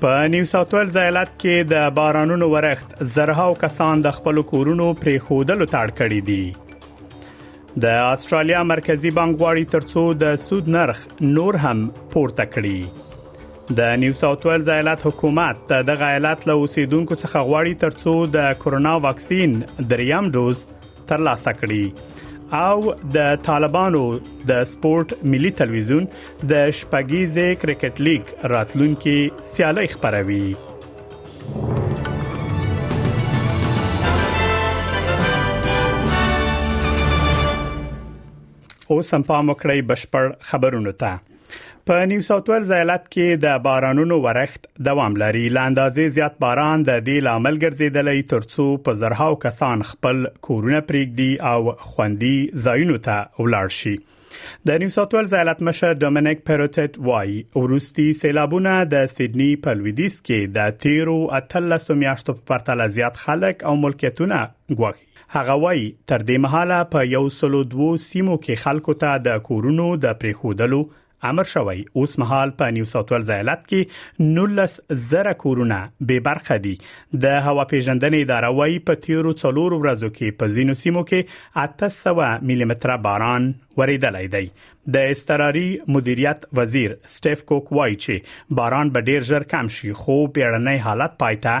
په نیو ساوت ویلز ایالت کې د بارانونو ورښت زرهاو کسان د خپل کورونو پرې خودلو تاړ کړی دي د استرالیا مرکزی بانک غواړي ترڅو د سود نرخ نور هم پورته کړي د نیو ساوت ویلز ایالت حکومت د دغه ایالت له اوسیدونکو څخه غواړي ترڅو د کورونا واکسین دریم ډوز تر لاسه کړي او د طالبانو د سپورت ملي تلویزیون د شپږیزې کرکټ لیګ راتلونکي سیالي خبروي اوس هم پام وکړئ بشپړ خبرونه ته په نیو ساوت ویلز ایالت کې د بارانونو ورښت دوام لري لاندازې زیات باران د دې لامل ګرځیدلی ترڅو په زرهاو کسان خپل کورونه پریږدي او خوندي ځایونو ته ولاړ شي د نیو ساوت ویلز ایالت مشر ډومینیک پیروټټ وایي وروستي سیلابونه د سیدنی په لویدیځ کې د تیرو اتلس میاشتو په پرتله زیات خلک او ملکیتونه ګواښي هغه وایي تر دې مهاله په یو سلو دوو سیمو کې خلکو ته د کورونو د پریښودلو امر شوی اوس مهال په نیو ساوت ویلز ایالت کې 19 زره کورونه بې برخه دي د هوا پیژندنې اداره وایي په تیرو څلور ورځو کې په ځینو سیمو کې 800 ملي متر باران وریدلای دی د استراري مدیریت وزیر سټیف کوک وایي چې باران به ډیر ژر کم شي خو بیړنۍ حالت پای ته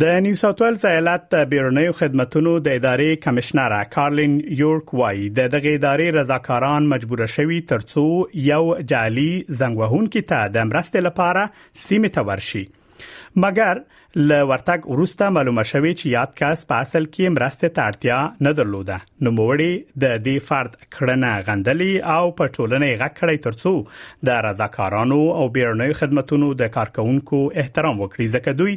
د نیو ساوت ویلز ایالت د بیرونیو خدماتو د ادارې کمشنره کارلین یورک وایي د دغه ادارې رضاکاران مجبور شوي ترڅو یو جعلي زنګ وهونکي ته د مرستې لپاره سیمه ته ورشي مګر له ورتګ وروسته معلومه شوې چې یاد کس په اصل کې مرستې ته اړتیا نه درلوده نو موړي د دې فرد کړنه غندلې او په ټولنه یې غږ کړی ترڅو د رضاکارانو او بیرنیو خدماتونو د کارکونکو احترام وکړي ځکه دوی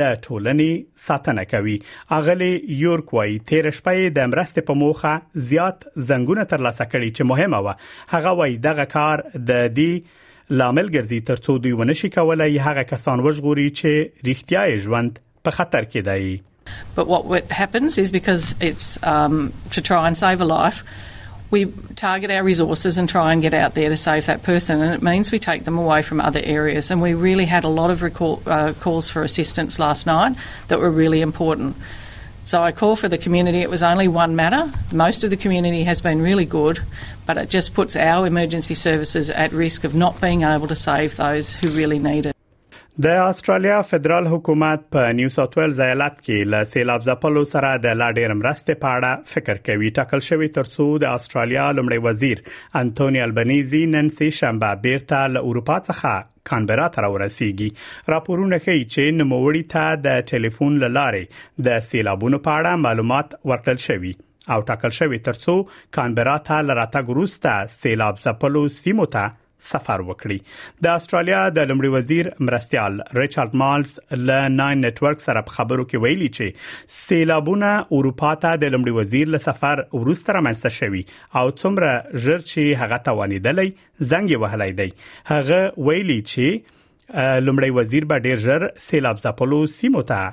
د ټولنې ساتنه کوي اغلی یورک وایي تیر شپه د مرستې په موخه زیات زنګونه ترلاسه کړي چې مهمه و هغه وایي دغه کار د دې لامل ګرځي ترڅو دوی ونشي کولای هغه کسان وژغوري چې رښتیا ژوند په خطر کې دی But what happens is because it's um, to try and save a life, we target our resources and try and get out there to save that person, and it means we take them away from other areas. And we really had a lot of recall, uh, calls for assistance last night that were really important. So I call for the community. It was only one matter. Most of the community has been really good, but it just puts our emergency services at risk of not being able to save those who really need it. د استرالیا فدرال حکومت په نیو ساوث ویلز ایالت کې له سیلاب ځپلو سره د لا ډیر مرستې په اړه فکر کوي ټاکل شوی ترڅو د استرالیا لمړی وزیر انټونی البنيزي نن سه شنبه بیرته له اروپا څخه کانبرا ته راورسیږي راپورونه ښیي چې نوموړي ته د ټلیفون لارې د سیلابونو په اړه معلومات ورکړل شوي او ټاکل شوی ترڅو کانبرا ته لراتګ وروسته سیلاب ځپلو سیمو ته سفر وکړي د استرالیا د لمړي وزیر مرستيال ریچارډ مالز له ناین نتورک سره په خبرو کې ویلي چې سیلابونه اروپا ته د لمړي وزیر له سفر وروسته رامنځته شوي او څومره ژر چې هغه توانیدلی زنګ وهلای دی هغه ویلي چې لمړی وزیر به ډیر ژر سیلاب ځپلو سیمو ته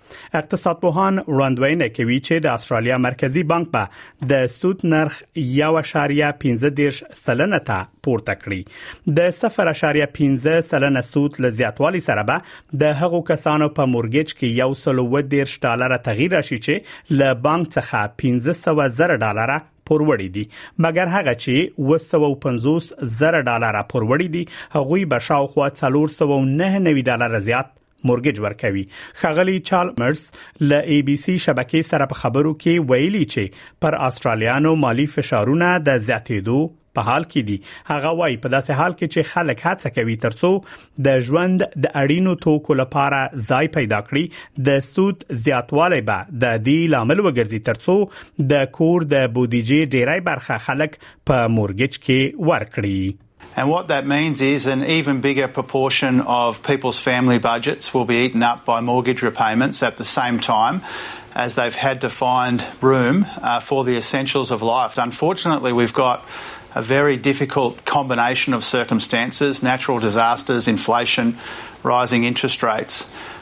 اقتصادپوهان وړاندوینه کوي چې د استرالیا مرکزی بانک به د سود نرخ 1.15 سلنه ته پورته کړي د 0.15 سلنه سود له زیاتوالي سره به د هغو کسانو په مورګیج کې 110 ډالر تغییر راشي چې له بانک څخه 1500 زره ډالر پوروړي دي مګر هغه چې 250 زره ډالر پوروړي دي هغوی به شاوخوا 499 ډالر زیات مورګیج ورکوي خغلی چالمرز له ای بي سي شبکې سره په خبرو کې ویلي چې پر استرالیانو مالی فشارونه د زیاتېدو په حال کې دي هغه وایي په داسې حال کې چې خلک هڅه کوي ترڅو د ژوند د اړینو توکو لپاره ځای پیدا کړي د سود زیاتوالی به د دې لامل وګرځي ترڅو د کور د بودیجې ډیری برخه خلک په مورګیج کې ورکړي And what that means is an even bigger proportion of people's family budgets will be eaten up by mortgage repayments at the same time as they've had to find room uh, for the essentials of life. Unfortunately, we've got a very difficult combination of circumstances natural disasters, inflation, rising interest rates.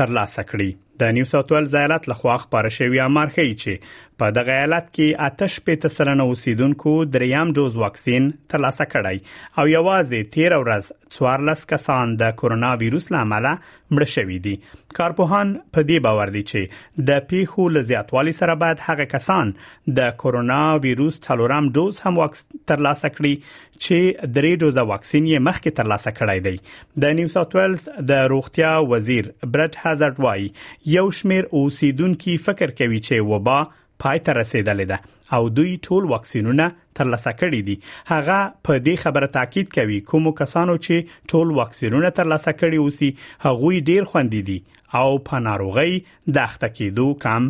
ترلاسه کړي د نیو ساوث ویلز ایالت لخوا خبره شوې امر ښیي چې په دغه ایالت کې آتش په تسلنه اوسیدونکو دریم ډوز واکسین ترلاسه کړی او یوازې 13 ورځ 14 کسان د کورونا وایروس لامل مړ شوې دي کارپوهان په دې باور دي چې د پیښو لزیاتوالي سره باید هغه کسان د کورونا وایروس څلورم ډوز هم واکسین ترلاسه کړي چې درې ډوزه واکسین یې مخکې ترلاسه کړی دی د نیو ساوث ویلز د روغتیا وزیر برټ هازارد وایي یو شمیر اوسیدونکو فکر کوي چې وبا پای ته رسیدلې ده او دوی ټول واکسینونه ترلاسه کړي دي هغه په دې خبره تاکید کوي کوم کسانو چې ټول واکسینونه ترلاسه کړي اوسي هغوی ډیر خوندې دي او په ناروغي د اخته کېدو کم